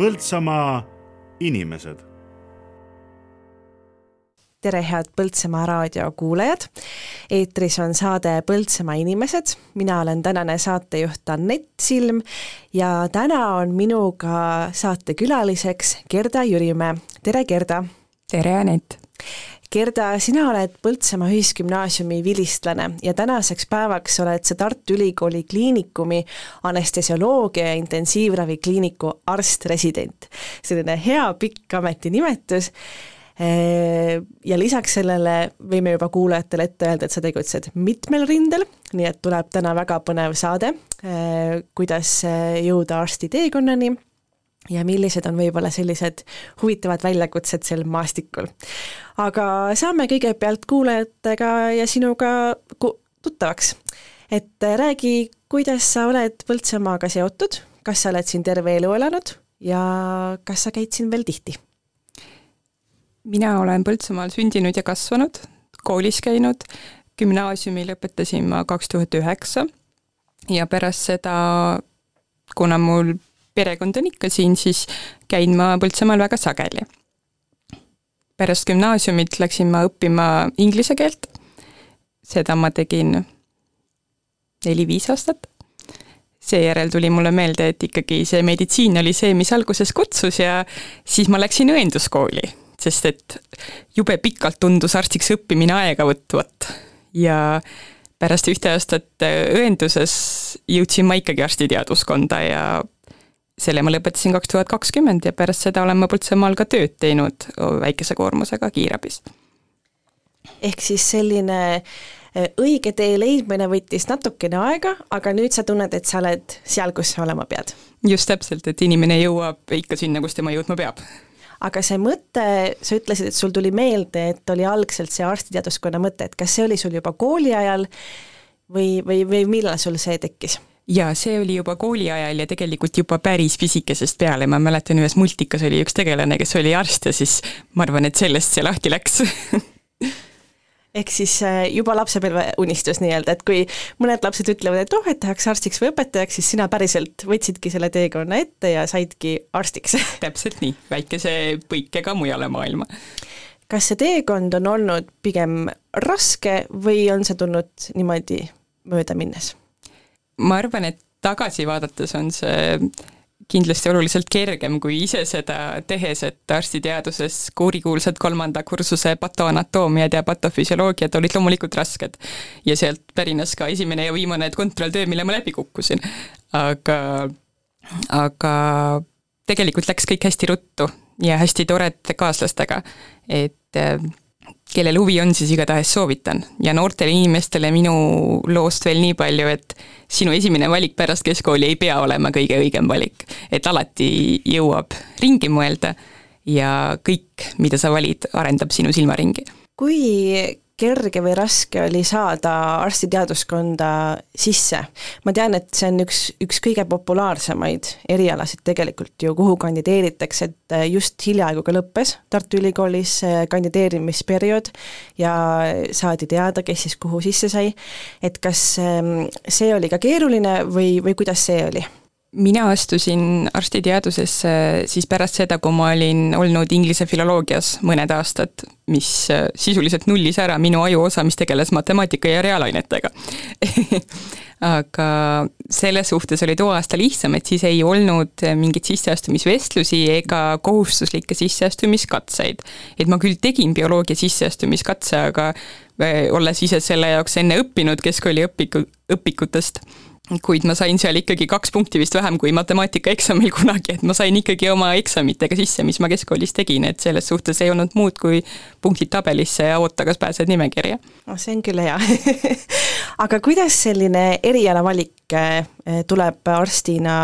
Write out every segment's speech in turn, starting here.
Põltsamaa inimesed. tere, head Põltsamaa raadio kuulajad. eetris on saade Põltsamaa inimesed, mina olen tänane saatejuht Anett Silm ja täna on minuga saatekülaliseks Gerda Jürimäe. tere, Gerda! tere, Anett! Gerda, sina oled Põltsamaa Ühisgümnaasiumi vilistlane ja tänaseks päevaks oled sa Tartu Ülikooli Kliinikumi anestesioloogia ja intensiivravikliiniku arst-resident. selline hea pikk ametinimetus ja lisaks sellele võime juba kuulajatele ette öelda, et sa tegutsed mitmel rindel, nii et tuleb täna väga põnev saade, kuidas jõuda arsti teekonnani ja millised on võib-olla sellised huvitavad väljakutsed sel maastikul. aga saame kõigepealt kuulajatega ja sinuga tuttavaks. et räägi, kuidas sa oled Põltsamaaga seotud, kas sa oled siin terve elu elanud ja kas sa käid siin veel tihti? mina olen Põltsamaal sündinud ja kasvanud, koolis käinud, gümnaasiumi lõpetasin ma kaks tuhat üheksa ja pärast seda, kuna mul perekond on ikka siin, siis käin ma Põltsamaal väga sageli. pärast gümnaasiumit läksin ma õppima inglise keelt, seda ma tegin neli-viis aastat, seejärel tuli mulle meelde, et ikkagi see meditsiin oli see, mis alguses kutsus ja siis ma läksin õenduskooli, sest et jube pikalt tundus arstiks õppimine aega võtvat. Ja pärast ühte aastat õenduses jõudsin ma ikkagi arstiteaduskonda ja selle ma lõpetasin kaks tuhat kakskümmend ja pärast seda olen ma Põltsamaal ka tööd teinud väikese koormusega kiirabis. ehk siis selline äh, õige tee leidmine võttis natukene aega, aga nüüd sa tunned, et sa oled seal, kus sa olema pead? just täpselt, et inimene jõuab ikka sinna, kus tema jõudma peab aga see mõte, sa ütlesid, et sul tuli meelde, et oli algselt see arstiteaduskonna mõte, et kas see oli sul juba kooli ajal või, või, või millal sul see tekkis? Jaa, see oli juba kooli ajal ja tegelikult juba päris pisikesest peale, ma mäletan, ühes multikas oli üks tegelane, kes oli arst ja siis ma arvan, et sellest see lahti läks ehk siis äh, juba lapsepõlve unistus nii-öelda, et kui mõned lapsed ütlevad, et oh, et tahaks arstiks või õpetajaks, siis sina päriselt võtsidki selle teekonna ette ja saidki arstiks täpselt nii, väikese põikega mujale maailma. kas see teekond on olnud pigem raske või on see tulnud niimoodi mööda minnes? Ma arvan, et tagasi vaadates on see kindlasti oluliselt kergem kui ise seda tehes, et arstiteaduses kurikuulsad kolmanda kursuse patoanatoomiad ja patofüsioloogiad olid loomulikult rasked. ja sealt pärines ka esimene ja viimane kontrolltöö, mille ma läbi kukkusin. aga, aga tegelikult läks kõik hästi ruttu ja hästi torede kaaslastega, et kellel huvi on, siis igatahes soovitan. ja noortele inimestele minu loost veel nii palju, et sinu esimene valik pärast keskkooli ei pea olema kõige õigem valik. et alati jõuab ringi mõelda ja kõik, mida sa valid, arendab sinu silmaringi. kui kerge või raske oli saada arstiteaduskonda sisse? ma tean, et see on üks, üks kõige populaarsemaid erialasid tegelikult ju, kuhu kandideeritakse, et just hiljaaegu ka lõppes Tartu Ülikoolis kandideerimisperiood ja saadi teada, kes siis kuhu sisse sai, et kas ehm, see oli ka keeruline või, või kuidas see oli? Mina astusin arstiteadusesse siis pärast seda, kui ma olin olnud inglise filoloogias mõned aastad, mis äh, sisuliselt nullis ära minu ajuosa, mis tegeles matemaatika ja reaalainetega aga selles suhtes oli too aasta lihtsam, et siis ei olnud mingeid sisseastumisvestlusi ega kohustuslikke sisseastumiskatseid. et ma küll tegin bioloogia sisseastumiskatse, aga äh, olles ise selle jaoks enne õppinud keskkooli õpiku, õpikutest kuid ma sain seal ikkagi kaks punkti vist vähem kui matemaatikaeksamil kunagi, et ma sain ikkagi oma eksamitega sisse, mis ma keskkoolis tegin, et selles suhtes ei olnud muud kui punktid tabelisse ja oota, kas pääsed nimekirja. no see on küll hea aga kuidas selline erialavalik eh, tuleb arstina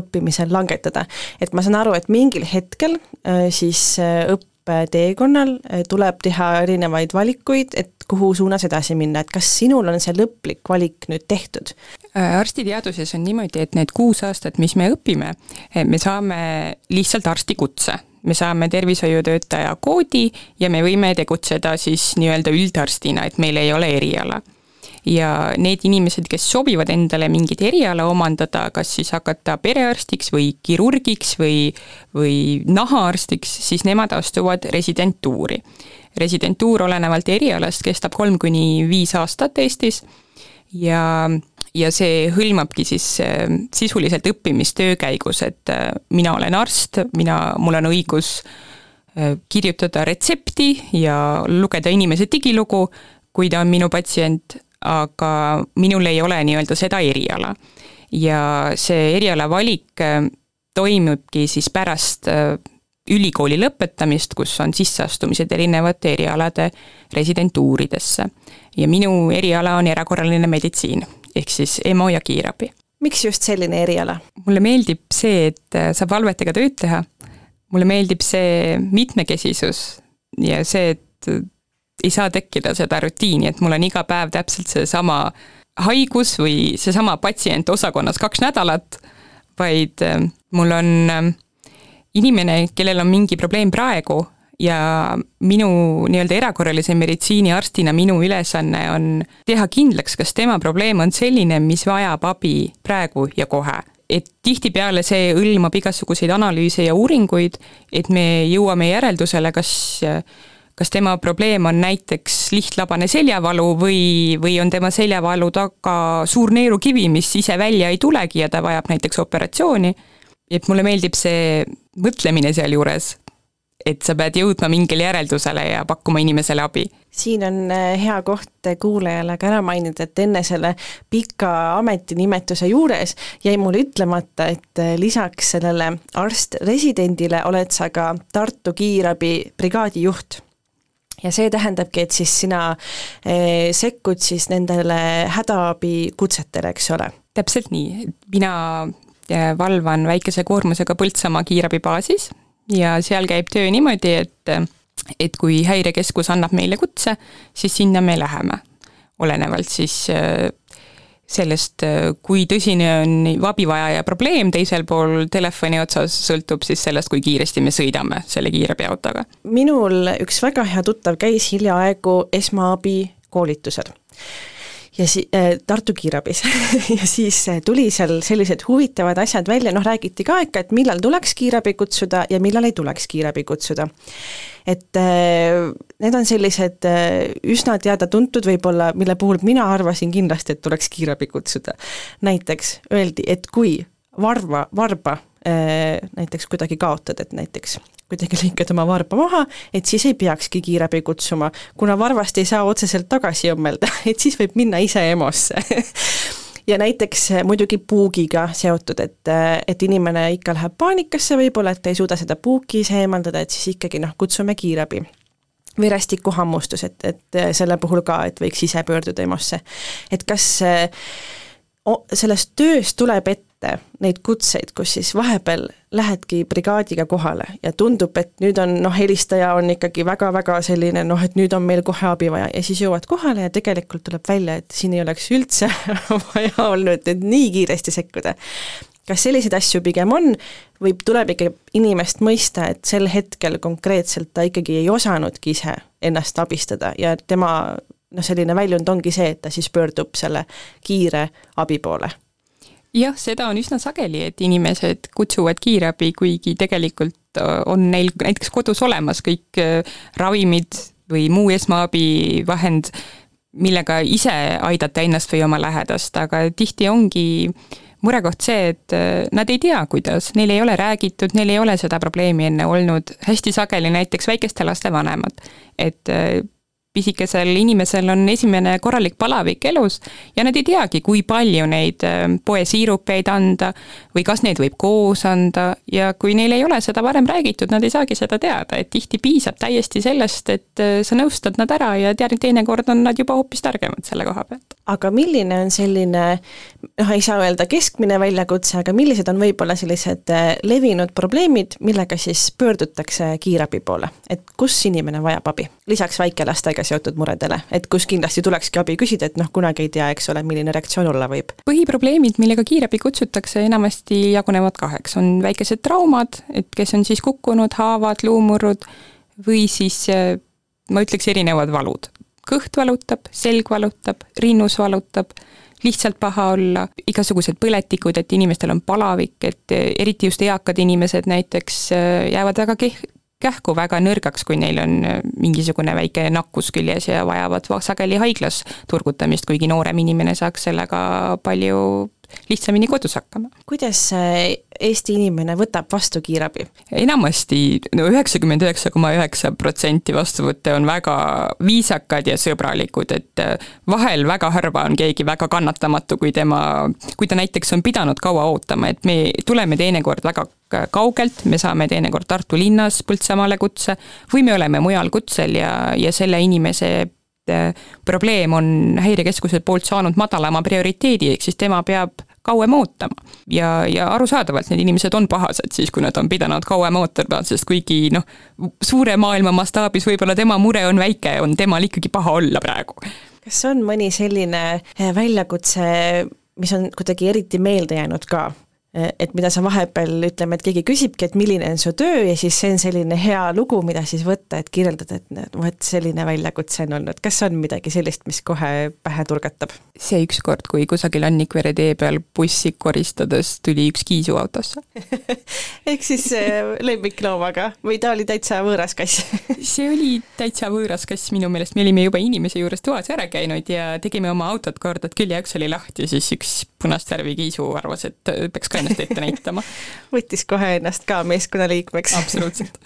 õppimisel langetada? et ma saan aru, et mingil hetkel eh, siis eh, õppeteekonnal tuleb teha erinevaid valikuid, et kuhu suunas edasi minna, et kas sinul on see lõplik valik nüüd tehtud? Äh, arstiteaduses on niimoodi, et need kuus aastat, mis me õpime, me saame lihtsalt arstikutse. me saame tervishoiutöötaja koodi ja me võime tegutseda siis nii-öelda üldarstina, et meil ei ole eriala ja need inimesed, kes sobivad endale mingit eriala omandada, kas siis hakata perearstiks või kirurgiks või, või nahaarstiks, siis nemad astuvad residentuuri. residentuur olenevalt erialast kestab kolm kuni viis aastat Eestis ja, ja see hõlmabki siis äh, sisuliselt õppimist töö käigus, et äh, mina olen arst, mina, mul on õigus äh, kirjutada retsepti ja lugeda inimese digilugu, kui ta on minu patsient aga minul ei ole nii-öelda seda eriala. ja see eriala valik äh, toimubki siis pärast äh, ülikooli lõpetamist, kus on sisseastumised erinevate erialade residentuuridesse. ja minu eriala on erakorraline meditsiin, ehk siis EMO ja kiirabi. miks just selline eriala? mulle meeldib see, et äh, saab valvetega tööd teha, mulle meeldib see mitmekesisus ja see, et ei saa tekkida seda rutiini, et mul on iga päev täpselt seesama haigus või seesama patsient osakonnas kaks nädalat, vaid äh, mul on äh, inimene, kellel on mingi probleem praegu ja minu nii-öelda erakorralise meditsiini arstina minu ülesanne on teha kindlaks, kas tema probleem on selline, mis vajab abi praegu ja kohe. Et tihtipeale see hõlmab igasuguseid analüüse ja uuringuid, et me jõuame järeldusele, kas kas tema probleem on näiteks lihtlabane seljavalu või, või on tema seljavalu taga suur neerukivi, mis ise välja ei tulegi ja ta vajab näiteks operatsiooni. et mulle meeldib see mõtlemine sealjuures, et sa pead jõudma mingile järeldusele ja pakkuma inimesele abi. siin on äh, hea koht kuulajale ka ära mainida, et enne selle pika ametinimetuse juures jäi mul ütlemata, et äh, lisaks sellele arst-residendile oled sa ka Tartu kiirabi brigaadijuht ja see tähendabki, et siis sina eh, sekkud siis nendele hädaabikutsetele, eks ole? täpselt nii, mina eh, valvan väikese koormusega Põltsamaa kiirabibaasis ja seal käib töö niimoodi, et et kui häirekeskus annab meile kutse, siis sinna me läheme. olenevalt siis eh, sellest, kui tõsine on abivajaja probleem teisel pool telefoni otsas, sõltub siis sellest, kui kiiresti me sõidame selle kiirabiautoga. minul üks väga hea tuttav käis hiljaaegu esmaabikoolitusel ja si-, äh, Tartu kiirabis ja siis äh, tuli seal sellised huvitavad asjad välja, noh räägiti ka ikka, et millal tuleks kiirabi kutsuda ja millal ei tuleks kiirabi kutsuda. et äh, need on sellised üsna teada-tuntud võib-olla, mille puhul mina arvasin kindlasti, et tuleks kiirabi kutsuda. näiteks öeldi, et kui varva, varba näiteks kuidagi kaotad, et näiteks kuidagi lõikad oma varba maha, et siis ei peakski kiirabi kutsuma. kuna varvast ei saa otseselt tagasi õmmelda, et siis võib minna ise EMO-sse ja näiteks muidugi puugiga seotud, et, et inimene ikka läheb paanikasse võib-olla, et ei suuda seda puuki ise eemaldada, et siis ikkagi noh, kutsume kiirabi verestikuhammustus, et, et selle puhul ka, et võiks ise pöörduda EMO-sse. et kas sellest tööst tuleb ette neid kutseid, kus siis vahepeal lähedki brigaadiga kohale ja tundub, et nüüd on noh, helistaja on ikkagi väga-väga selline noh, et nüüd on meil kohe abi vaja. Ja siis jõuad kohale ja tegelikult tuleb välja, et siin ei oleks üldse vaja olnud, et nii kiiresti sekkuda. kas selliseid asju pigem on? Või tuleb ikka inimest mõista, et sel hetkel konkreetselt ta ikkagi ei osanudki ise ennast abistada ja tema noh, selline väljund ongi see, et ta siis pöördub selle kiire abi poole jah, seda on üsna sageli, et inimesed kutsuvad kiirabi, kuigi tegelikult äh, on neil näiteks kodus olemas kõik äh, ravimid või muu esmaabivahend, millega ise aidata ennast või oma lähedast, aga tihti ongi murekoht see, et äh, nad ei tea, kuidas, neil ei ole räägitud, neil ei ole seda probleemi enne olnud, hästi sageli näiteks väikeste laste vanemad, et pisikesel inimesel on esimene korralik palavik elus ja nad ei teagi, kui palju neid äh, poesiirupeid anda või kas neid võib koos anda ja kui neil ei ole seda varem räägitud, nad ei saagi seda teada, et tihti piisab täiesti sellest, et äh, sa nõustad nad ära ja tead, teinekord on nad juba hoopis targemad selle koha pealt. aga milline on selline, noh, ei saa öelda keskmine väljakutse, aga millised on võib-olla sellised äh, levinud probleemid, millega siis pöördutakse kiirabi poole, et kus inimene vajab abi, lisaks väikelastega seotud muredele, et kus kindlasti tulekski abi küsida, et noh, kunagi ei tea, eks ole, milline reaktsioon olla võib. põhiprobleemid, millega kiirabi kutsutakse, enamasti jagunevad kaheks, on väikesed traumad, et kes on siis kukkunud, haavad, luumurrud, või siis ma ütleks, erinevad valud. kõht valutab, selg valutab, rinnus valutab, lihtsalt paha olla, igasugused põletikud, et inimestel on palavik, et eriti just eakad inimesed näiteks äh, jäävad väga keh-, kähku väga nõrgaks, kui neil on äh, mingisugune väike nakkus küljes ja vajavad sageli haiglas turgutamist, kuigi noorem inimene saaks sellega palju lihtsamini kodus hakkama. kuidas Eesti inimene võtab vastu kiirabi? enamasti no üheksakümmend üheksa koma üheksa protsenti vastuvõtte on väga viisakad ja sõbralikud, et äh, vahel väga harva on keegi väga kannatamatu, kui tema, kui ta näiteks on pidanud kaua ootama, et me tuleme teinekord väga kaugelt, me saame teinekord Tartu linnas Põltsamaale kutse või me oleme mujal kutsel ja, ja selle inimese äh, probleem on häirekeskuse poolt saanud madalama prioriteedi, ehk siis tema peab kauem ootama. ja, ja arusaadavalt need inimesed on pahased siis, kui nad on pidanud kauem ootama, sest kuigi noh, suure maailma mastaabis võib-olla tema mure on väike, on temal ikkagi paha olla praegu. kas on mõni selline eh, väljakutse, mis on kuidagi eriti meelde jäänud ka? Et mida sa vahepeal, ütleme, et keegi küsibki, et milline on su töö ja siis see on selline hea lugu, mida siis võtta, et kirjeldada, et vot selline väljakutse on olnud, kas on midagi sellist, mis kohe pähe turgatab? see ükskord, kui kusagil Annikvere tee peal bussi koristades tuli üks kiisu autosse. Ehk siis äh, lemmikloomaga või ta oli täitsa võõras kass? See oli täitsa võõras kass minu meelest, me olime juba inimese juures toas ära käinud ja tegime oma autot korda, et küljeaks oli lahti siis üks punast värvi kiisu arvas, et peaks ka ennast ette näitama. võttis kohe ennast ka meeskonnaliikmeks. absoluutselt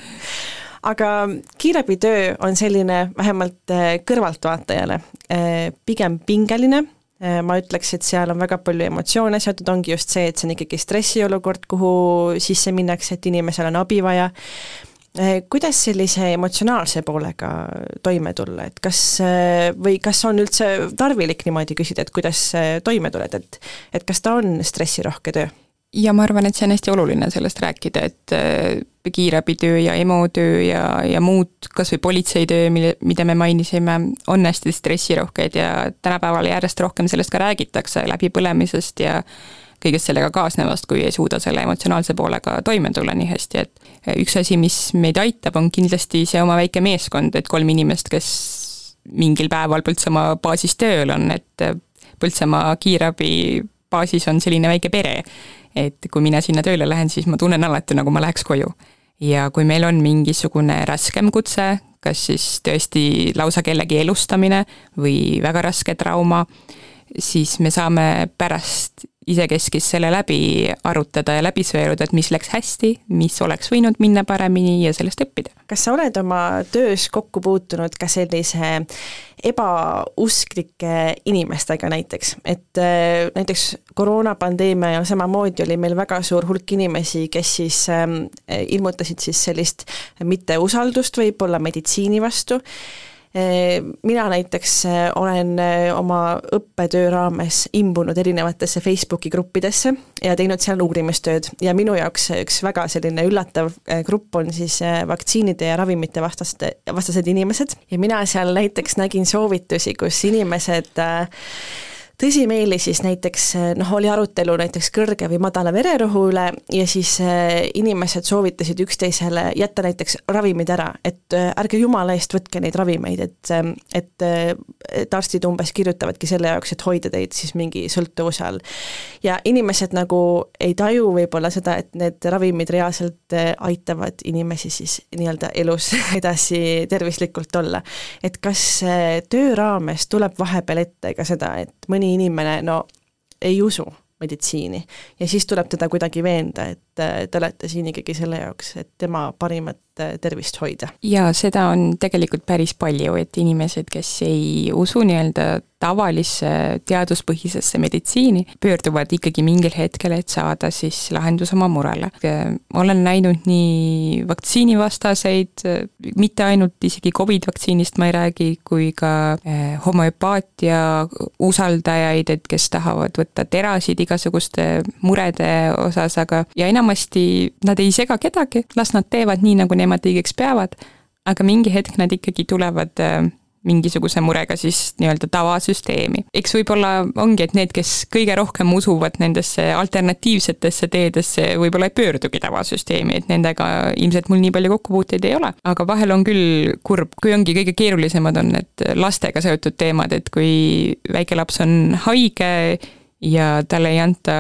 aga kiirabitöö on selline vähemalt äh, kõrvaltvaatajale äh, pigem pingeline, äh, ma ütleks, et seal on väga palju emotsioone seotud, ongi just see, et see on ikkagi stressiolukord, kuhu sisse minnakse, et inimesel on abi vaja, kuidas sellise emotsionaalse poolega toime tulla, et kas või kas on üldse tarvilik niimoodi küsida, et kuidas toime tuled, et et kas ta on stressirohke töö? Ja ma arvan, et see on hästi oluline sellest rääkida, et äh, kiirabitöö ja EMO töö ja, ja muud, kas või politseitöö, mille, mida me mainisime, on hästi stressirohked ja tänapäeval järjest rohkem sellest ka räägitakse, läbipõlemisest ja kõigest sellega kaasnevast, kui ei suuda selle emotsionaalse poolega toime tulla nii hästi, et äh, üks asi, mis meid aitab, on kindlasti see oma väike meeskond, et kolm inimest, kes mingil päeval Põltsamaa baasis tööl on, et äh, Põltsamaa kiirabi baasis on selline väike pere et kui mina sinna tööle lähen, siis ma tunnen alati, nagu ma läheks koju. ja kui meil on mingisugune raskem kutse, kas siis tõesti lausa kellegi elustamine või väga raske trauma, siis me saame pärast isekeskis selle läbi arutada ja läbi sõeluda, et mis läks hästi, mis oleks võinud minna paremini ja sellest õppida. kas sa oled oma töös kokku puutunud ka sellise ebausklike inimestega näiteks, et äh, näiteks koroonapandeemia ajal samamoodi oli meil väga suur hulk inimesi, kes siis äh, ilmutasid siis sellist mitteusaldust võib-olla meditsiini vastu mina näiteks äh, olen äh, oma õppetöö raames imbunud erinevatesse Facebooki gruppidesse ja teinud seal uurimistööd. Ja minu jaoks üks väga selline üllatav äh, grupp on siis vaktsiinide ja ravimite vastaste, vastased inimesed. Ja mina seal näiteks nägin soovitusi, kus inimesed äh, tõsimeeli siis näiteks noh, oli arutelu näiteks kõrge või madala vererõhu üle ja siis äh, inimesed soovitasid üksteisele jätta näiteks ravimid ära, et äh, ärge jumala eest võtke neid ravimeid, et, et, et arstid umbes kirjutavadki selle jaoks, et hoida teid siis mingi sõltuvuse all. ja inimesed nagu ei taju võib-olla seda, et need ravimid reaalselt aitavad inimesi siis nii-öelda elus edasi tervislikult olla. et kas töö raames tuleb vahepeal ette ka seda, et mõni mõni inimene no ei usu meditsiini. Ja siis tuleb teda kuidagi veenda, et te olete siin ikkagi selle jaoks, et tema parimat tervist hoida. jaa, seda on tegelikult päris palju, et inimesed, kes ei usu nii-öelda tavalisse teaduspõhisesse meditsiini, pöörduvad ikkagi mingil hetkel, et saada siis lahendus oma murele. olen näinud nii vaktsiinivastaseid, mitte ainult isegi Covid vaktsiinist ma ei räägi, kui ka eh, homöopaatia usaldajaid, et kes tahavad võtta terasid igasuguste murede osas, aga ja enamasti nad ei sega kedagi, las nad teevad nii, nagu nemad õigeks peavad, aga mingi hetk nad ikkagi tulevad äh, mingisuguse murega siis nii-öelda tavasüsteemi. eks võib-olla ongi, et need, kes kõige rohkem usuvad nendesse alternatiivsetesse teedesse, võib-olla ei pöördugi tavasüsteemi, et nendega ilmselt mul nii palju kokkupuuteid ei ole. aga vahel on küll kurb, kui ongi kõige keerulisemad on need lastega seotud teemad, et kui väike laps on haige ja talle ei anta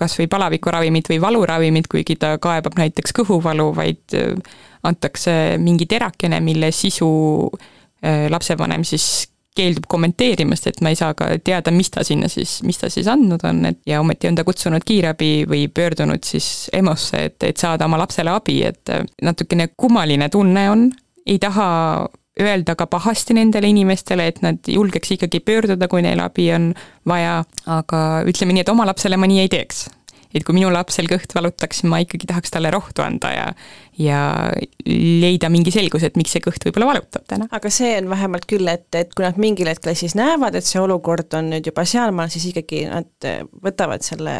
kas või palavikuravimit või valuravimit, kuigi ta kaebab näiteks kõhuvalu, vaid antakse mingi terakene, mille sisu Äh, lapsevanem siis keeldub kommenteerimast, et ma ei saa ka teada, mis ta sinna siis, mis ta siis andnud on, et ja ometi on ta kutsunud kiirabi või pöördunud siis EMO-sse, et, et saada oma lapsele abi, et äh, natukene kummaline tunne on, ei taha öelda ka pahasti nendele inimestele, et nad julgeks ikkagi pöörduda, kui neil abi on vaja, aga ütleme nii, et oma lapsele ma nii ei teeks et kui minu lapsel kõht valutaks, ma ikkagi tahaks talle rohtu anda ja ja leida mingi selgus, et miks see kõht võib-olla valutab täna. aga see on vähemalt küll, et, et kui nad mingil hetkel siis näevad, et see olukord on nüüd juba sealmaal, siis ikkagi nad võtavad selle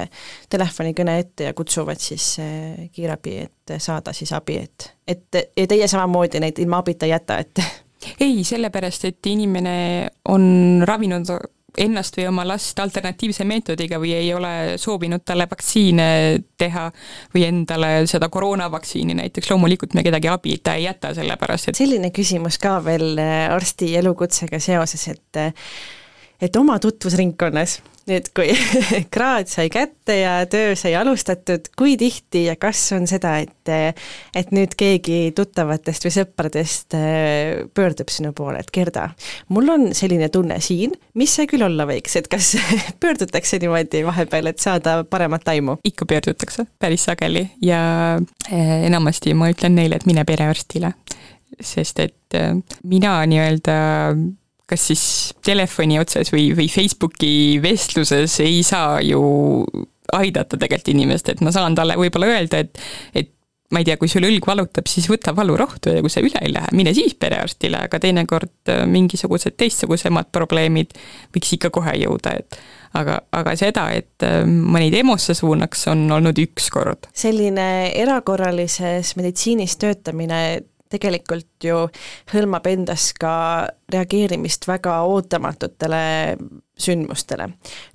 telefonikõne ette ja kutsuvad siis eh, kiirabi, et saada siis abi, et, et ja teie samamoodi neid ilma abita ei jäta, et ei, sellepärast, et inimene on ravinud ennast või oma last alternatiivse meetodiga või ei ole soovinud talle vaktsiine teha või endale seda koroonavaktsiini näiteks, loomulikult me kedagi abita ei jäta, sellepärast et selline küsimus ka veel äh, arsti elukutsega seoses, et äh, et oma tutvusringkonnas nüüd, kui kraad sai kätte ja töö sai alustatud, kui tihti ja kas on seda, et et nüüd keegi tuttavatest või sõpradest äh, pöördub sinu poole, et Gerda, mul on selline tunne siin, mis see küll olla võiks, et kas pöördutakse niimoodi vahepeal, et saada paremat aimu? ikka pöördutakse, päris sageli ja äh, enamasti ma ütlen neile, et mine perearstile sest et äh, mina nii-öelda kas siis telefoni otsas või, või Facebooki vestluses ei saa ju aidata tegelikult inimest, et ma saan talle võib-olla öelda, et, et ma ei tea, kui sul õlg valutab, siis võta valurohtu ja kui see üle ei lähe, mine siis perearstile, aga teinekord äh, mingisugused teistsugusemad probleemid võiks ikka kohe jõuda, et aga, aga seda, et äh, ma neid EMO-sse suunaks, on olnud üks kord. selline erakorralises meditsiinis töötamine tegelikult ju hõlmab endas ka reageerimist väga ootamatutele sündmustele.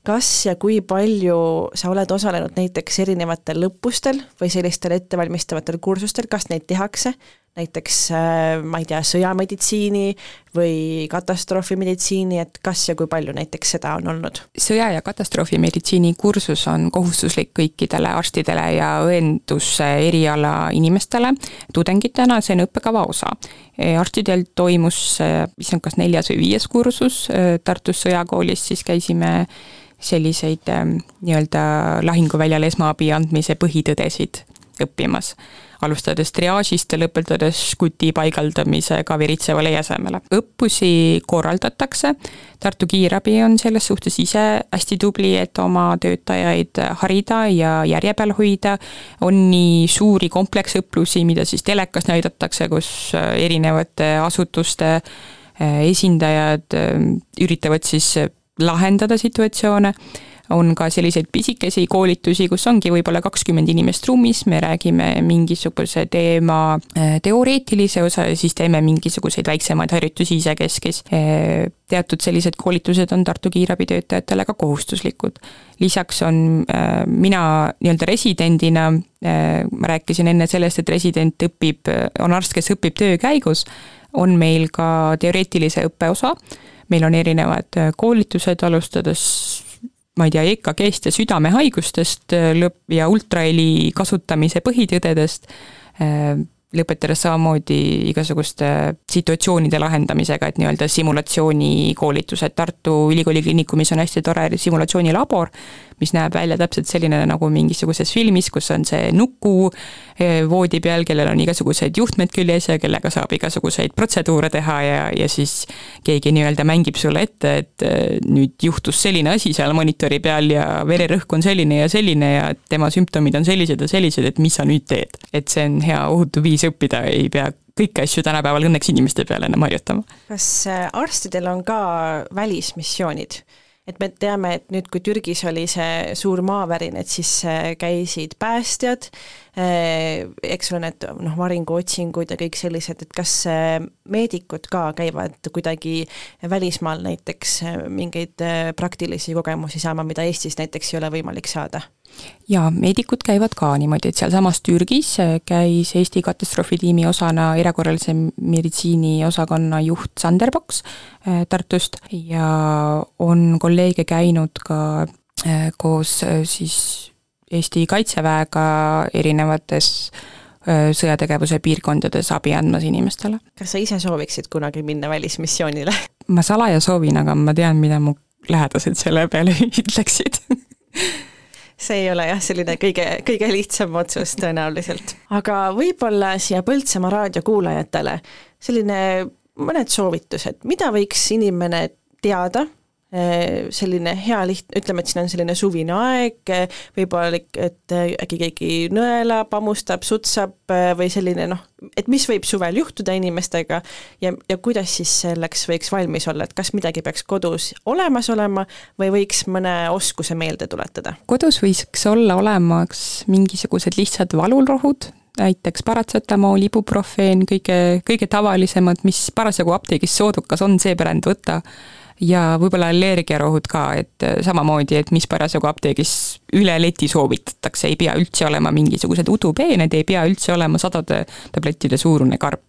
kas ja kui palju sa oled osalenud näiteks erinevatel õppustel või sellistel ettevalmistavatel kursustel, kas neid tehakse, näiteks äh, ma ei tea, sõjameditsiini või katastroofimeditsiini, et kas ja kui palju näiteks seda on olnud? sõja- ja katastroofimeditsiini kursus on kohustuslik kõikidele arstidele ja õenduse eriala inimestele tudengitena, see on õppekava osa. arstidel toimus, mis on kas neljas või viies kursus Tartus Sõjakoolis, siis käisime selliseid nii-öelda lahinguväljal esmaabi andmise põhitõdesid õppimas alustades triaažist ja lõpetades žguti paigaldamisega viritseva leie asemele. õppusi korraldatakse, Tartu Kiirabi on selles suhtes ise hästi tubli, et oma töötajaid harida ja järje peal hoida, on nii suuri kompleksõpplusi, mida siis telekas näidatakse, kus erinevate asutuste eh, esindajad eh, üritavad siis lahendada situatsioone on ka selliseid pisikesi koolitusi, kus ongi võib-olla kakskümmend inimest ruumis, me räägime mingisuguse teema äh, teoreetilise osa ja siis teeme mingisuguseid väiksemaid harjutusi isekeskis. Äh, teatud sellised koolitused on Tartu kiirabi töötajatele ka kohustuslikud. lisaks on äh, mina nii-öelda residendina, ma rääkisin enne sellest, et resident õpib, on arst, kes õpib töö käigus, on meil ka teoreetilise õppe osa, meil on erinevad koolitused, alustades ma ei tea, EKG-st ja südamehaigustest äh, lõpp- ja ultraheli kasutamise põhitõdedest, äh, lõpetades samamoodi igasuguste situatsioonide lahendamisega, et nii-öelda simulatsioonikoolitused, Tartu Ülikooli Kliinikumis on hästi tore simulatsioonilabor, mis näeb välja täpselt selline nagu mingisuguses filmis, kus on see nuku eh, voodi peal, kellel on igasugused juhtmed küljes ja kellega saab igasuguseid protseduure teha ja, ja siis keegi nii-öelda mängib sulle ette, et eh, nüüd juhtus selline asi seal monitori peal ja vererõhk on selline ja selline ja tema sümptomid on sellised ja sellised, et mis sa nüüd teed. et see on hea ohutu viis õppida, ei pea kõiki asju tänapäeval õnneks inimeste peale enam harjutama. kas eh, arstidel on ka välismissioonid? Et me teame, et nüüd, kui Türgis oli see suur maavärin, et siis äh, käisid päästjad, eks ole, need noh, varinguotsingud ja kõik sellised, et kas meedikud ka käivad kuidagi välismaal näiteks mingeid praktilisi kogemusi saama, mida Eestis näiteks ei ole võimalik saada? jaa, meedikud käivad ka niimoodi, et sealsamas Türgis käis Eesti katastroofitiimi osana erakorralise meditsiini osakonna juht Sander Paks Tartust ja on kolleege käinud ka koos siis Eesti Kaitseväega erinevates sõjategevuse piirkondades abi andmas inimestele. kas sa ise sooviksid kunagi minna välismissioonile? ma salaja soovin, aga ma tean, mida mu lähedased selle peale ütleksid see ei ole jah, selline kõige, kõige lihtsam otsus tõenäoliselt. aga võib-olla siia Põltsamaa raadio kuulajatele selline mõned soovitused, mida võiks inimene teada selline hea liht-, ütleme, et siin on selline suvine aeg, äh, võib-olla, et äh, äkki keegi nõelab, hammustab, sutsab või selline noh, et mis võib suvel juhtuda inimestega ja, ja kuidas siis selleks võiks valmis olla, et kas midagi peaks kodus olemas olema või võiks mõne oskuse meelde tuletada? kodus võiks olla olemas mingisugused lihtsad valurohud, näiteks paratsetamool, ibuprofeen, kõige, kõige tavalisemad, mis parasjagu apteegis soodukas on, see pärand võtta ja võib-olla allergiarohud ka, et äh, samamoodi, et mis parasjagu apteegis üle leti soovitatakse, ei pea üldse olema mingisugused udupeened, ei pea üldse olema sadade tablettide suurune karp.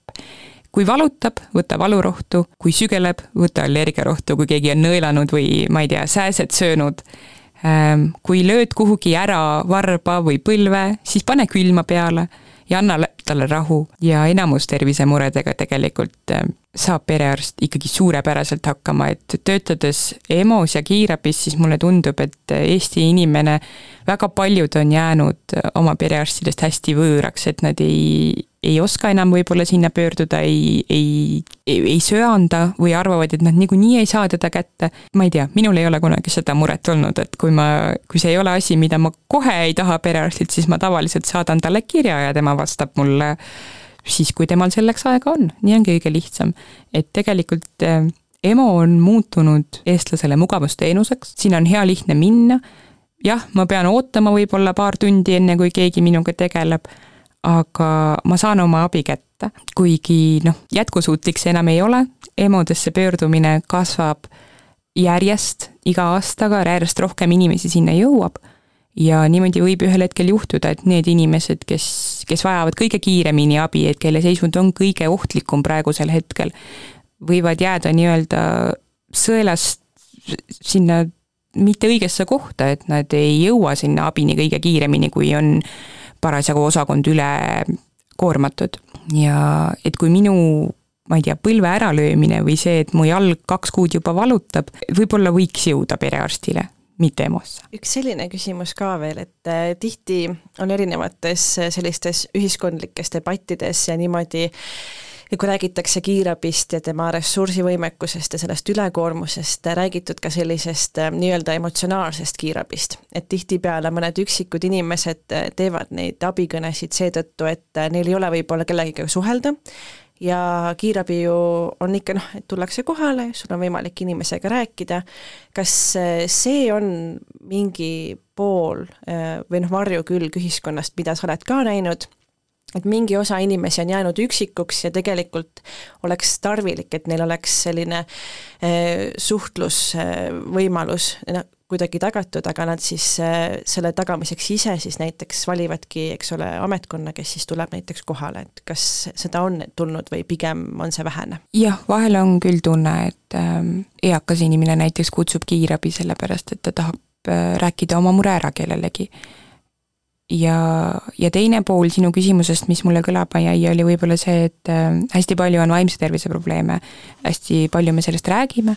kui valutab, võta valurohtu, kui sügeleb, võta allergiarohtu, kui keegi on nõelanud või ma ei tea, sääsed söönud, ähm, kui lööd kuhugi ära varba või põlve, siis pane külma peale ja anna talle rahu ja enamus tervisemuredega tegelikult äh, saab perearst ikkagi suurepäraselt hakkama, et töötades EMO-s ja kiirabis, siis mulle tundub, et Eesti inimene, väga paljud on jäänud oma perearstidest hästi võõraks, et nad ei, ei oska enam võib-olla sinna pöörduda, ei, ei, ei, ei söanda või arvavad, et nad niikuinii ei saa teda kätte. ma ei tea, minul ei ole kunagi seda muret olnud, et kui ma, kui see ei ole asi, mida ma kohe ei taha perearstilt, siis ma tavaliselt saadan talle kirja ja tema vastab mulle siis, kui temal selleks aega on, nii on kõige lihtsam. et tegelikult äh, EMO on muutunud eestlasele mugavusteenuseks, sinna on hea lihtne minna, jah, ma pean ootama võib-olla paar tundi, enne kui keegi minuga tegeleb, aga ma saan oma abi kätte, kuigi noh, jätkusuutlik see enam ei ole, EMO-desse pöördumine kasvab järjest iga aastaga, järjest rohkem inimesi sinna jõuab. ja niimoodi võib ühel hetkel juhtuda, et need inimesed, kes, kes vajavad kõige kiiremini abi, et kelle seisund on kõige ohtlikum praegusel hetkel, võivad jääda nii-öelda sõelast sinna mitte õigesse kohta, et nad ei jõua sinna abini kõige kiiremini, kui on parasjagu osakond üle koormatud. ja et kui minu ma ei tea, põlve äralöömine või see, et mu jalg kaks kuud juba valutab, võib-olla võiks jõuda perearstile mitte EMO-sse. üks selline küsimus ka veel, et äh, tihti on erinevates äh, sellistes ühiskondlikes debattides ja niimoodi ja kui räägitakse kiirabist ja tema ressursivõimekusest ja sellest ülekoormusest, räägitud ka sellisest äh, nii-öelda emotsionaalsest kiirabist. et tihtipeale mõned üksikud inimesed teevad neid abikõnesid seetõttu, et neil ei ole võib-olla kellegagi suhelda. Ja kiirabi ju on ikka noh, et tullakse kohale, sul on võimalik inimesega rääkida, kas äh, see on mingi pool äh, või noh, varjukülg ühiskonnast, mida sa oled ka näinud, et mingi osa inimesi on jäänud üksikuks ja tegelikult oleks tarvilik, et neil oleks selline eh, suhtlusvõimalus eh, kuidagi tagatud, aga nad siis eh, selle tagamiseks ise siis näiteks valivadki, eks ole, ametkonna, kes siis tuleb näiteks kohale, et kas seda on tulnud või pigem on see vähene? jah, vahel on küll tunne, et äh, eakas inimene näiteks kutsub kiirabi sellepärast, et ta tahab äh, rääkida oma mure ära kellelegi ja, ja teine pool sinu küsimusest, mis mulle kõlama jäi, oli võib-olla see, et äh, hästi palju on vaimse tervise probleeme, hästi palju me sellest räägime.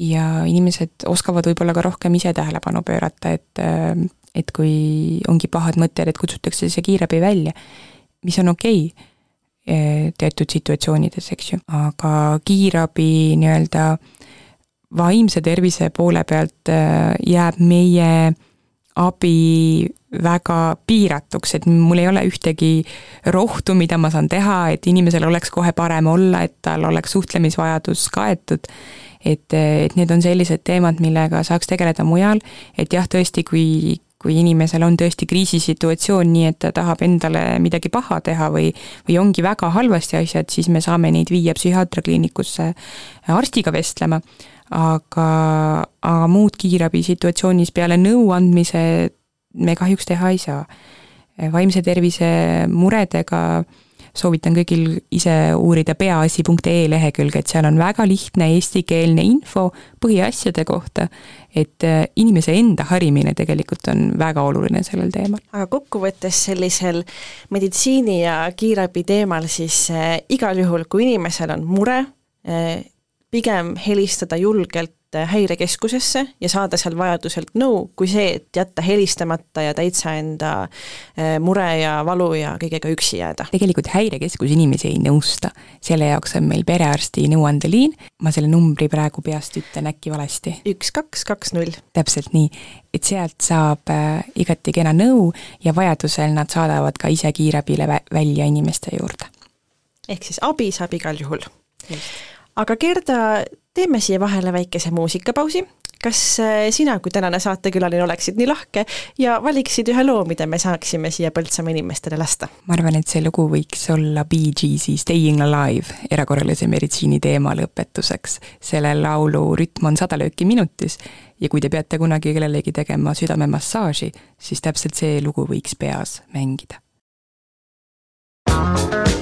Ja inimesed oskavad võib-olla ka rohkem ise tähelepanu pöörata, et äh, et kui ongi pahad mõtted, et kutsutakse see kiirabi välja, mis on okei okay, teatud situatsioonides, eks ju, aga kiirabi nii-öelda vaimse tervise poole pealt äh, jääb meie abi väga piiratuks, et mul ei ole ühtegi rohtu, mida ma saan teha, et inimesel oleks kohe parem olla, et tal oleks suhtlemisvajadus kaetud. et, et need on sellised teemad, millega saaks tegeleda mujal, et jah, tõesti, kui kui inimesel on tõesti kriisisituatsioon, nii et ta tahab endale midagi paha teha või, või ongi väga halvasti asjad, siis me saame neid viia psühhiaatriakliinikusse arstiga vestlema, aga, aga muud kiirabisituatsioonis peale nõuandmise me kahjuks teha ei saa. vaimse tervise muredega soovitan kõigil ise uurida peaasi.ee lehekülge, et seal on väga lihtne eestikeelne info põhiasjade kohta, et äh, inimese enda harimine tegelikult on väga oluline sellel teemal. aga kokkuvõttes sellisel meditsiini ja kiirabi teemal siis äh, igal juhul, kui inimesel on mure äh,, pigem helistada julgelt häirekeskusesse ja saada seal vajaduselt nõu, kui see, et jätta helistamata ja täitsa enda eh, mure ja valu ja kõigega üksi jääda. tegelikult häirekeskus inimesi ei nõusta, selle jaoks on meil perearsti nõuandeliin, ma selle numbri praegu peast ütlen äkki valesti. üks, kaks, kaks, null. täpselt nii, et sealt saab äh, igati kena nõu ja vajadusel nad saadavad ka ise kiirabile vä välja inimeste juurde. ehk siis abi saab igal juhul. Aga Gerda, teeme siia vahele väikese muusikapausi. kas äh, sina kui tänane saatekülaline oleksid nii lahke ja valiksid ühe loo, mida me saaksime siia Põltsamaa inimestele lasta? ma arvan, et see lugu võiks olla Bee Gees'i Staying Alive erakorralise meditsiini teema lõpetuseks. selle laulu rütm on sada lööki minutis ja kui te peate kunagi kellelegi tegema südamemassaaži, siis täpselt see lugu võiks peas mängida. Your time.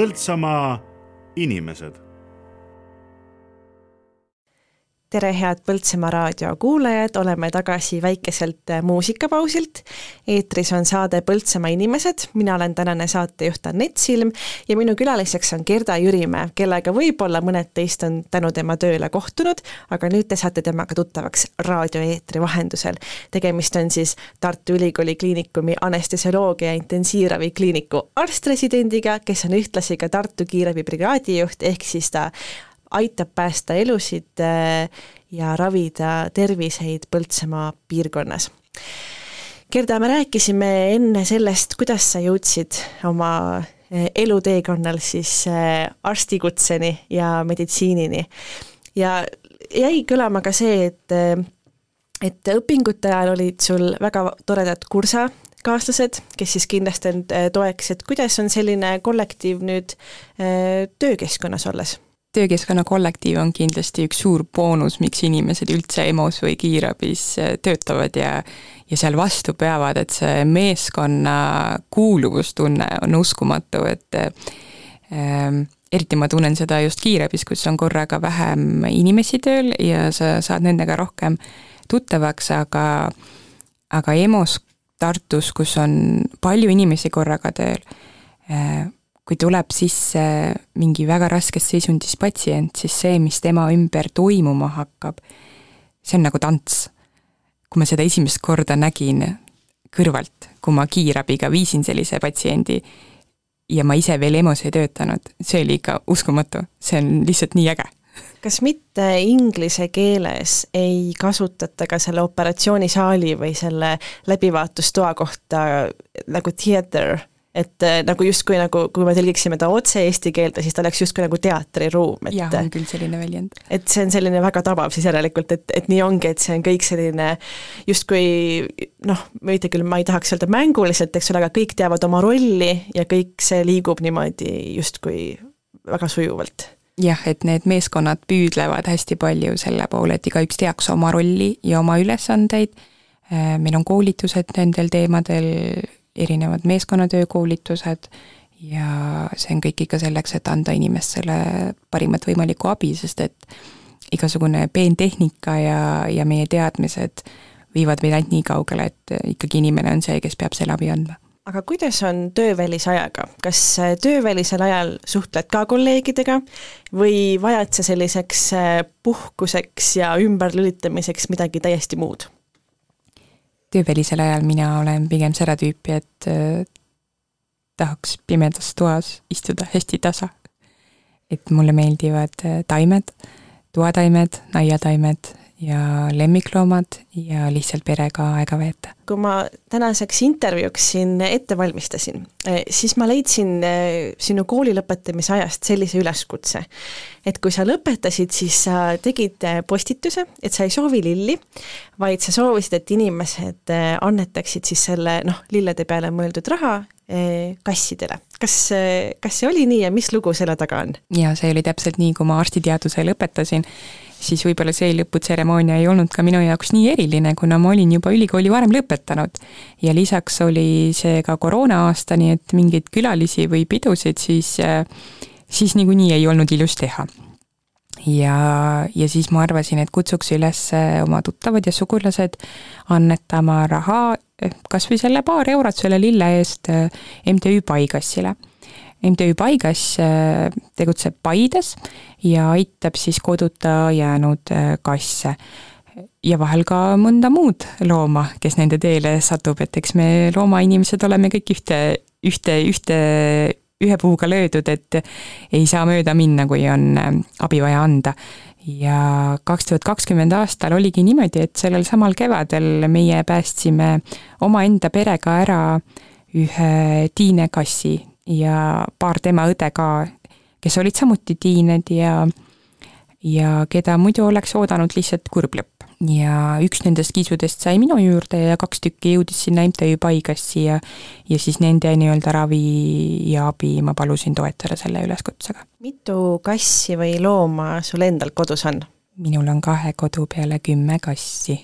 Põltsamaa inimesed tere, head Põltsamaa raadio kuulajad, oleme tagasi väikeselt muusikapausilt. eetris on saade Põltsamaa inimesed, mina olen tänane saatejuht Anett Silm ja minu külaliseks on Gerda Jürimäe, kellega võib-olla mõned teist on tänu tema tööle kohtunud, aga nüüd te saate temaga tuttavaks raadioeetri vahendusel. tegemist on siis Tartu Ülikooli Kliinikumi anestesioloogia intensiivravikliiniku arst-residendiga, kes on ühtlasi ka Tartu kiirabi brigaadijuht, ehk siis ta aitab päästa elusid äh, ja ravida terviseid Põltsamaa piirkonnas. Gerda, me rääkisime enne sellest, kuidas sa jõudsid oma äh, eluteekonnal siis äh, arstikutseni ja meditsiinini. ja jäi kõlama ka see, et et õpingute ajal olid sul väga toredad kursakaaslased, kes siis kindlasti on toeks, et kuidas on selline kollektiiv nüüd töökeskkonnas olles töökeskkonna kollektiiv on kindlasti üks suur boonus, miks inimesed üldse EMO-s või kiirabis äh, töötavad ja ja seal vastu peavad, et see meeskonna kuuluvustunne on uskumatu, et ähm, eriti ma tunnen seda just kiirabis, kus on korraga vähem inimesi tööl ja sa saad nendega rohkem tuttavaks, aga aga EMO-s Tartus, kus on palju inimesi korraga tööl äh,, kui tuleb sisse mingi väga raskes seisundis patsient, siis see, mis tema ümber toimuma hakkab, see on nagu tants. kui ma seda esimest korda nägin kõrvalt, kui ma kiirabiga viisin sellise patsiendi ja ma ise veel EMO-s ei töötanud, see oli ikka uskumatu, see on lihtsalt nii äge kas mitte inglise keeles ei kasutata ka selle operatsioonisaali või selle läbivaatustoa kohta nagu theater et äh, nagu justkui nagu, kui me tõlgiksime ta otse eesti keelde, siis ta oleks justkui nagu teatriruum, et jah, on küll selline väljend. et see on selline väga tabav siis järelikult, et, et nii ongi, et see on kõik selline justkui noh, mitte küll ma ei tahaks öelda mänguliselt, eks ole, aga kõik teavad oma rolli ja kõik see liigub niimoodi justkui väga sujuvalt jah, et need meeskonnad püüdlevad hästi palju selle poole, et igaüks teaks oma rolli ja oma ülesandeid, äh, meil on koolitused nendel teemadel erinevad meeskonnatöö koolitused ja see on kõik ikka selleks, et anda inimestele parimat võimalikku abi, sest et igasugune peentehnika ja, ja meie teadmised viivad meid ainult nii kaugele, et ikkagi inimene on see, kes peab selle abi andma aga kuidas on töövälise ajaga, kas töövälisel ajal suhtled ka kolleegidega või vajad sa selliseks puhkuseks ja ümberlülitamiseks midagi täiesti muud? Töövälisel ajal mina olen pigem seda tüüpi, et äh, tahaks pimedas toas istuda hästi tasa. et mulle meeldivad äh, taimed, toataimed, aiataimed ja lemmikloomad ja lihtsalt perega aega veeta. kui ma tänaseks intervjuuks siin ette valmistasin, eh, siis ma leidsin eh, sinu kooli lõpetamise ajast sellise üleskutse, et kui sa lõpetasid, siis sa tegid eh, postituse, et sa ei soovi lilli, vaid sa soovisid, et inimesed annetaksid siis selle noh, lillede peale mõeldud raha kassidele. kas, kas see oli nii ja mis lugu selle taga on? jaa, see oli täpselt nii, kui ma arstiteaduse lõpetasin siis võib-olla see lõputseremoonia ei olnud ka minu jaoks nii eriline, kuna ma olin juba ülikooli varem lõpetanud. ja lisaks oli see ka koroona-aasta, nii et mingeid külalisi või pidusid siis, siis niikuinii ei olnud ilus teha ja, ja siis ma arvasin, et kutsuks üles oma tuttavad ja sugulased annetama raha kas või selle paar eurot selle lille eest MTÜ Paigassile MTÜ Paigas äh, tegutseb Paides ja aitab siis koduta jäänud kasse. Ja vahel ka mõnda muud looma, kes nende teele satub, et eks me loomainimesed oleme kõik ühte, ühte, ühte, ühe puuga löödud, et ei saa mööda minna, kui on äh, abi vaja anda. ja kaks tuhat kakskümmend aastal oligi niimoodi, et sellel samal kevadel meie päästsime omaenda perega ära ühe tiinekassi ja paar tema õde ka, kes olid samuti tiined ja ja keda muidu oleks oodanud lihtsalt kurb lõpp. Ja üks nendest kiisudest sai minu juurde ja kaks tükki jõudis sinna MTÜ Paigassi ja ja siis nende nii-öelda ravi ja abi ma palusin toetada selle üleskutsega. mitu kassi või looma sul endal kodus on? minul on kahe kodu peale kümme kassi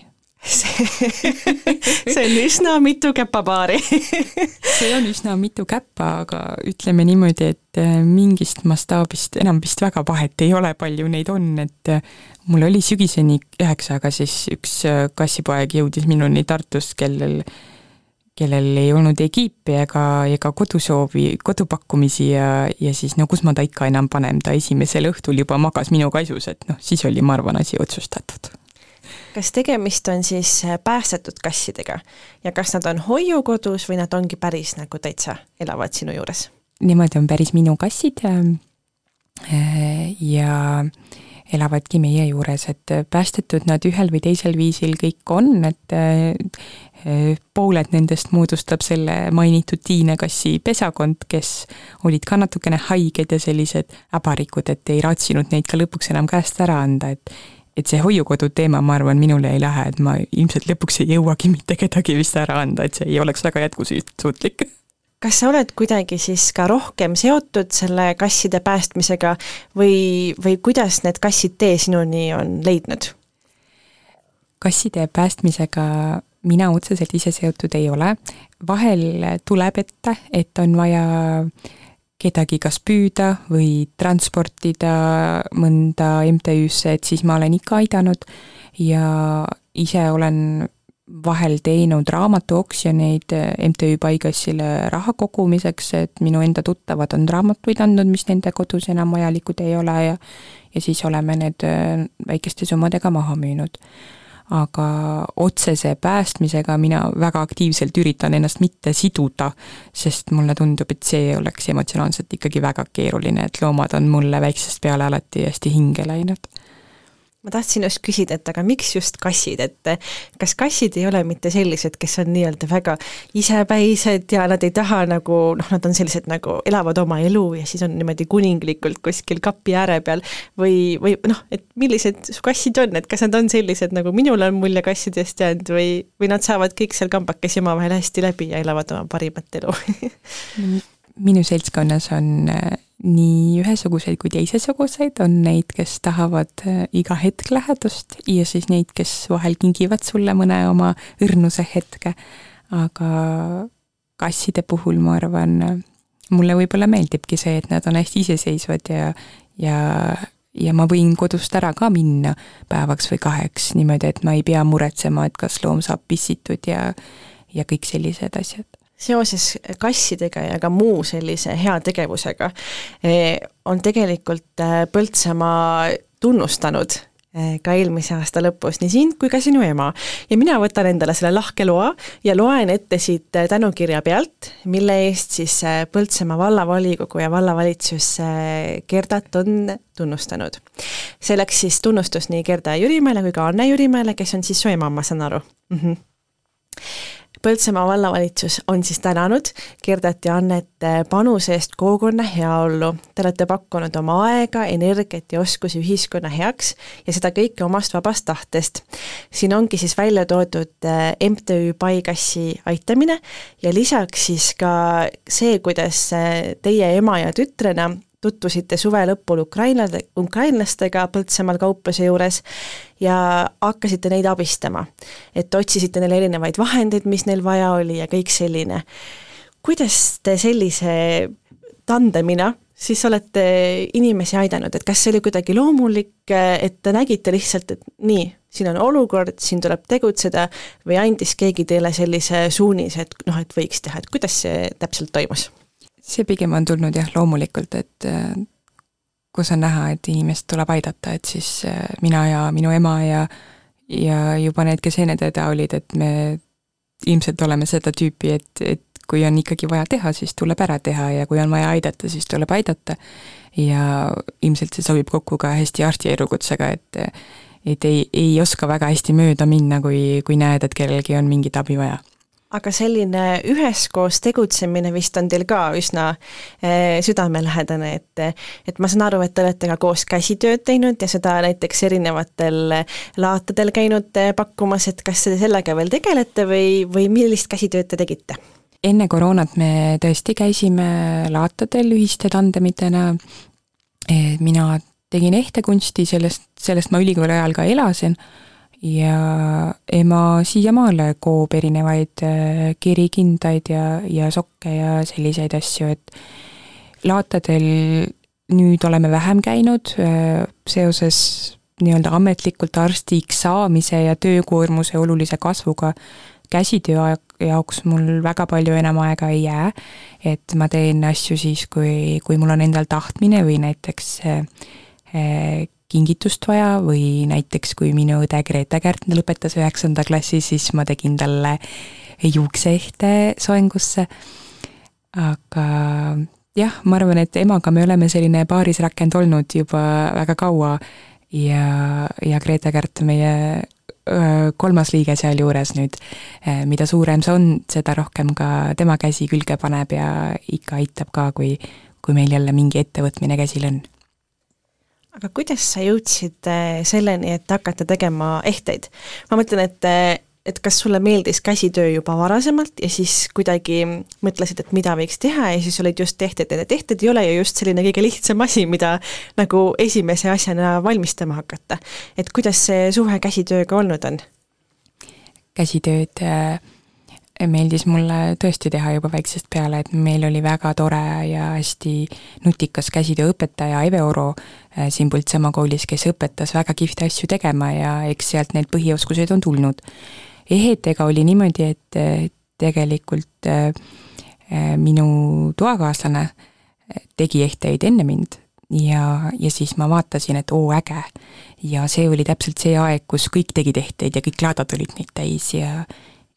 see, on üsna mitu käpapaari see on üsna mitu käppa, aga ütleme niimoodi, et äh, mingist mastaabist enam vist väga vahet ei ole, palju neid on, et äh, mul oli sügiseni üheksa, aga siis üks äh, kassipoeg jõudis minuni Tartust, kellel kellel ei olnud ei kiipi ega, ega kodusoovi, kodupakkumisi ja, ja siis no kus ma ta ikka enam panen, ta esimesel õhtul juba magas minu kaisus, et noh, siis oli, ma arvan, asi otsustatud kas tegemist on siis äh, päästetud kassidega ja kas nad on hoiukodus või nad ongi päris nagu täitsa elavad sinu juures? Nemad on päris minu kassid ja, äh, ja elavadki meie juures, et päästetud nad ühel või teisel viisil kõik on, et äh, pooled nendest moodustab selle mainitud Tiine kassi pesakond, kes olid ka natukene haiged ja sellised äbarikud, et ei raatsinud neid ka lõpuks enam käest ära anda, et et see hoiukodu teema, ma arvan, minule ei lähe, et ma ilmselt lõpuks ei jõuagi mitte kedagi vist ära anda, et see ei oleks väga jätkusuutlik. kas sa oled kuidagi siis ka rohkem seotud selle kasside päästmisega või, või kuidas need kassid tee sinuni on leidnud? kasside päästmisega mina otseselt ise seotud ei ole, vahel tuleb ette, et on vaja kedagi kas püüda või transportida mõnda MTÜ-sse, et siis ma olen ikka aidanud. Ja ise olen vahel teinud raamatuoksjoneid MTÜ Paigassile raha kogumiseks, et minu enda tuttavad on raamatuid andnud, mis nende kodus enam vajalikud ei ole ja ja siis oleme need väikeste summadega maha müünud aga otsese päästmisega mina väga aktiivselt üritan ennast mitte siduda, sest mulle tundub, et see oleks emotsionaalselt ikkagi väga keeruline, et loomad on mulle väiksest peale alati hästi hinge läinud ma tahtsin just küsida, et aga miks just kassid, et kas kassid ei ole mitte sellised, kes on nii-öelda väga isepäised ja nad ei taha nagu noh, nad on sellised nagu elavad oma elu ja siis on niimoodi kuninglikult kuskil kapi ääre peal või, või noh, et millised su kassid on, et kas nad on sellised, nagu minul on mulje kassidest jäänud või, või nad saavad kõik seal kambakesi omavahel hästi läbi ja elavad oma parimat elu? Minu seltskonnas on nii ühesuguseid kui teisesuguseid, on neid, kes tahavad äh, iga hetk lähedust ja siis neid, kes vahel kingivad sulle mõne oma õrnuse hetke, aga kasside puhul ma arvan, mulle võib-olla meeldibki see, et nad on hästi iseseisvad ja, ja ja ma võin kodust ära ka minna päevaks või kaheks niimoodi, et ma ei pea muretsema, et kas loom saab pissitud ja ja kõik sellised asjad seoses kassidega ja ka muu sellise heategevusega eh, on tegelikult eh, Põltsamaa tunnustanud eh, ka eelmise aasta lõpus nii sind kui ka sinu ema. ja mina võtan endale selle lahke loa ja loen ette siit tänukirja pealt, mille eest siis Põltsamaa vallavolikogu ja vallavalitsus Gerdat on tunnustanud. see läks siis tunnustus nii Gerda Jürimäele kui ka Anne Jürimäele, kes on siis su ema, ma saan aru mm. -hmm Põltsamaa vallavalitsus on siis tänanud Gerdat ja Annet panuse eest kogukonna heaollu. Te olete pakkunud oma aega, energiat ja oskusi ühiskonna heaks ja seda kõike omast vabast tahtest. siin ongi siis välja toodud äh, MTÜ Paikassi aitamine ja lisaks siis ka see, kuidas äh, teie ema ja tütrena tutvusite suve lõpul ukrainlade, ukrainlastega Põltsamaal kaupluse juures ja hakkasite neid abistama. et otsisite neile erinevaid vahendeid, mis neil vaja oli ja kõik selline. kuidas te sellise tandemina siis olete inimesi aidanud, et kas see oli kuidagi loomulik, et te nägite lihtsalt, et nii, siin on olukord, siin tuleb tegutseda, või andis keegi teile sellise suunise, et noh, et võiks teha, et kuidas see täpselt toimus? See pigem on tulnud jah, loomulikult, et äh, kus on näha, et inimest tuleb aidata, et siis äh, mina ja minu ema ja ja juba need, kes enne teda olid, et me ilmselt oleme seda tüüpi, et, et kui on ikkagi vaja teha, siis tuleb ära teha ja kui on vaja aidata, siis tuleb aidata. ja ilmselt see sobib kokku ka hästi arsti elukutsega, et et ei, ei oska väga hästi mööda minna, kui, kui näed, et kellelgi on mingit abi vaja aga selline üheskoos tegutsemine vist on teil ka üsna äh, südamelähedane, et et ma saan aru, et te olete ka koos käsitööd teinud ja seda näiteks erinevatel laatadel käinud eh, pakkumas, et kas te sellega veel tegelete või, või millist käsitööd te tegite? enne koroonat me tõesti käisime laatadel ühiste tandemitena, mina tegin ehtekunsti, sellest, sellest ma ülikooli ajal ka elasin ja ema siiamaale koob erinevaid äh, kirikindaid ja, ja sokke ja selliseid asju, et laatadel nüüd oleme vähem käinud äh, seoses nii-öelda ametlikult arstiks saamise ja töökoormuse olulise kasvuga. Käsitöö jaoks mul väga palju enam aega ei jää, et ma teen asju siis, kui, kui mul on endal tahtmine või näiteks äh, kingitust vaja või näiteks kui minu õde Grete Kärtner lõpetas üheksanda klassi, siis ma tegin talle juukseehte soengusse. aga jah, ma arvan, et emaga me oleme selline paarisrakend olnud juba väga kaua ja, ja Grete Kärt, meie kolmas liige sealjuures nüüd, mida suurem see on, seda rohkem ka tema käsi külge paneb ja ikka aitab ka, kui, kui meil jälle mingi ettevõtmine käsil on aga kuidas sa jõudsid äh, selleni, et hakata tegema ehteid? ma mõtlen, et äh, et kas sulle meeldis käsitöö juba varasemalt ja siis kuidagi mõtlesid, et mida võiks teha ja siis olid just tehted ja tehted ei ole ju just selline kõige lihtsam asi, mida nagu esimese asjana valmistama hakata. et kuidas see suhe käsitööga olnud on? käsitööd äh meeldis mulle tõesti teha juba väiksest peale, et meil oli väga tore ja hästi nutikas käsitööõpetaja Eve Oro äh, siin Põltsamaa koolis, kes õpetas väga kihvte asju tegema ja eks sealt need põhioskused on tulnud. ehetega oli niimoodi, et tegelikult äh, äh, minu toakaaslane tegi ehteid enne mind ja, ja siis ma vaatasin, et oo, äge. ja see oli täpselt see aeg, kus kõik tegid ehteid ja kõik laadad olid neid täis ja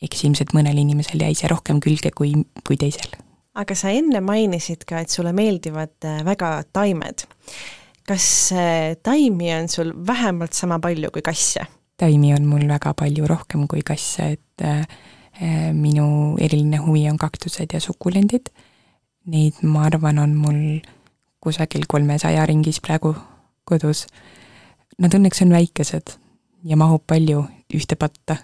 eks ilmselt mõnel inimesel jäi see rohkem külge kui, kui teisel. aga sa enne mainisid ka, et sulle meeldivad äh, väga taimed. kas äh, taimi on sul vähemalt sama palju kui kasse? taimi on mul väga palju rohkem kui kasse, et äh, minu eriline huvi on kaktused ja sukulendid. Neid, ma arvan, on mul kusagil kolmesaja ringis praegu kodus. Nad õnneks on väikesed ja mahub palju ühte patta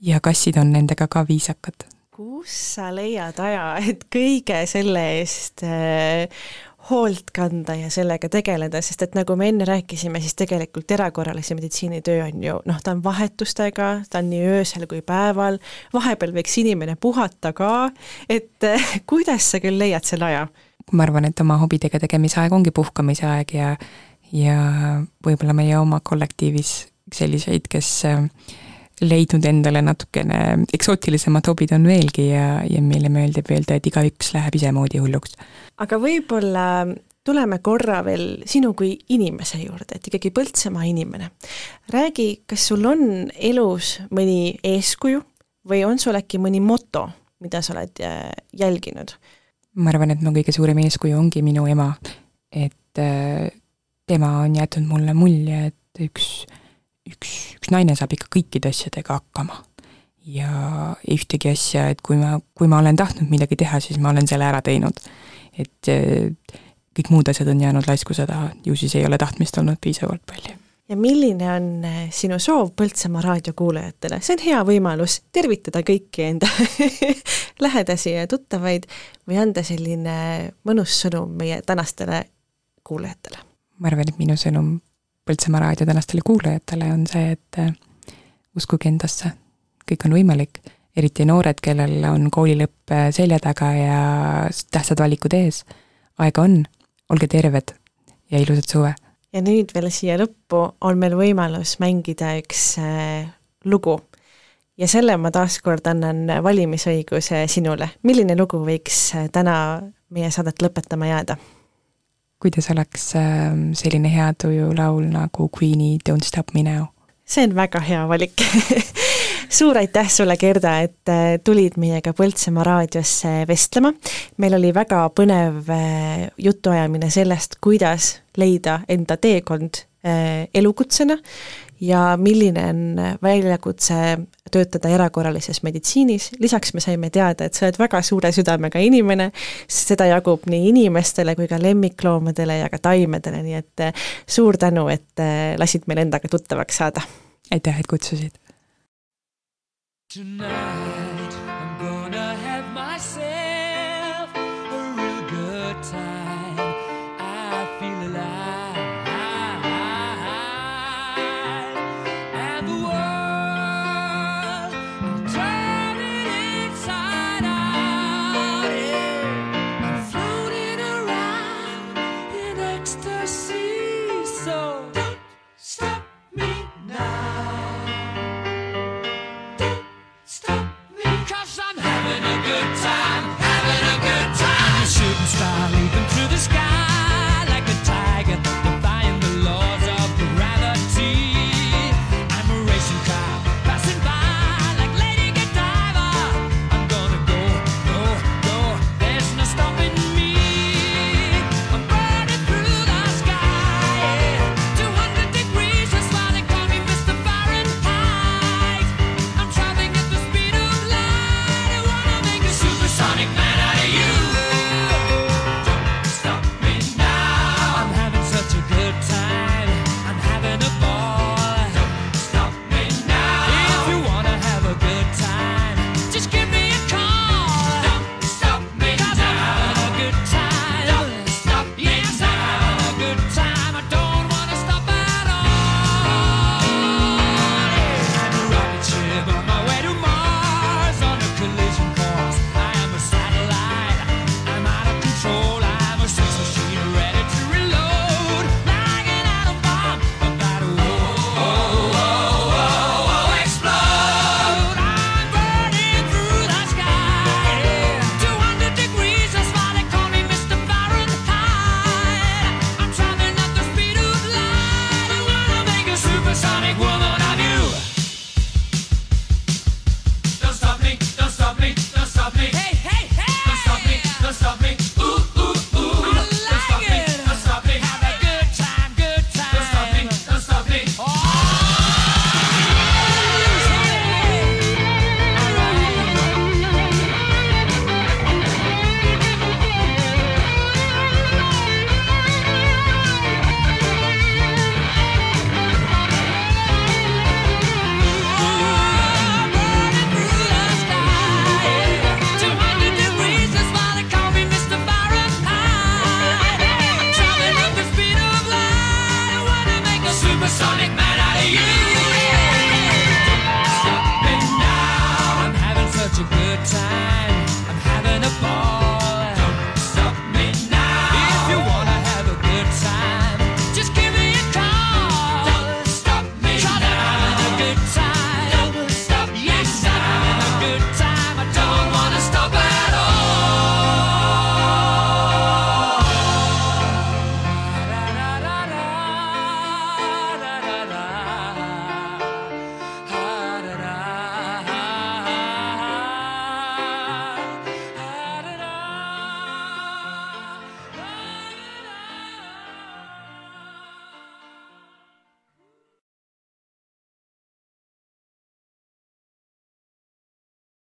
ja kassid on nendega ka viisakad. kus sa leiad aja, et kõige selle eest äh, hoolt kanda ja sellega tegeleda, sest et nagu me enne rääkisime, siis tegelikult erakorralise meditsiini töö on ju noh, ta on vahetustega, ta on nii öösel kui päeval, vahepeal võiks inimene puhata ka, et äh, kuidas sa küll leiad selle aja? ma arvan, et oma hobidega tegemise aeg ongi puhkamise aeg ja ja võib-olla meie oma kollektiivis selliseid, kes äh, leidnud endale natukene eksootilisemad hobid on veelgi ja, ja meile meeldib öelda, et igaüks läheb isemoodi hulluks. aga võib-olla tuleme korra veel sinu kui inimese juurde, et ikkagi Põltsamaa inimene. räägi, kas sul on elus mõni eeskuju või on sul äkki mõni moto, mida sa oled äh, jälginud? ma arvan, et mu kõige suurem eeskuju ongi minu ema, et äh, tema on jätnud mulle mulje, et üks üks, üks naine saab ikka kõikide asjadega hakkama. ja ühtegi asja, et kui ma, kui ma olen tahtnud midagi teha, siis ma olen selle ära teinud. et kõik muud asjad on jäänud laiskuse taha, ju siis ei ole tahtmist olnud piisavalt palju ja milline on eh, sinu soov Põltsamaa raadiokuulajatele, see on hea võimalus tervitada kõiki enda lähedasi ja tuttavaid või anda selline mõnus sõnum meie tänastele kuulajatele? ma arvan, et minu sõnum Põltsamaa raadio tänastele kuulajatele on see, et äh, uskuge endasse, kõik on võimalik, eriti noored, kellel on koolilõpp äh, selja taga ja tähtsad valikud ees. aega on, olge terved ja ilusat suve! ja nüüd veel siia lõppu on meil võimalus mängida üks äh, lugu. ja selle ma taaskord annan valimisõiguse sinule. milline lugu võiks täna meie saadet lõpetama jääda? Kuidas oleks ähm, selline hea tuju laul nagu Queen'i Don't stop me now? see on väga hea valik suur aitäh sulle, Gerda, et äh, tulid meiega Põltsamaa raadiosse vestlema. meil oli väga põnev äh, jutuajamine sellest, kuidas leida enda teekond äh, elukutsena ja milline on väljakutse töötada erakorralises meditsiinis, lisaks me saime teada, et sa oled väga suure südamega inimene, seda jagub nii inimestele kui ka lemmikloomadele ja ka taimedele, nii et eh, suur tänu, et eh, lasid meil endaga tuttavaks saada! aitäh, et kutsusid! Tonight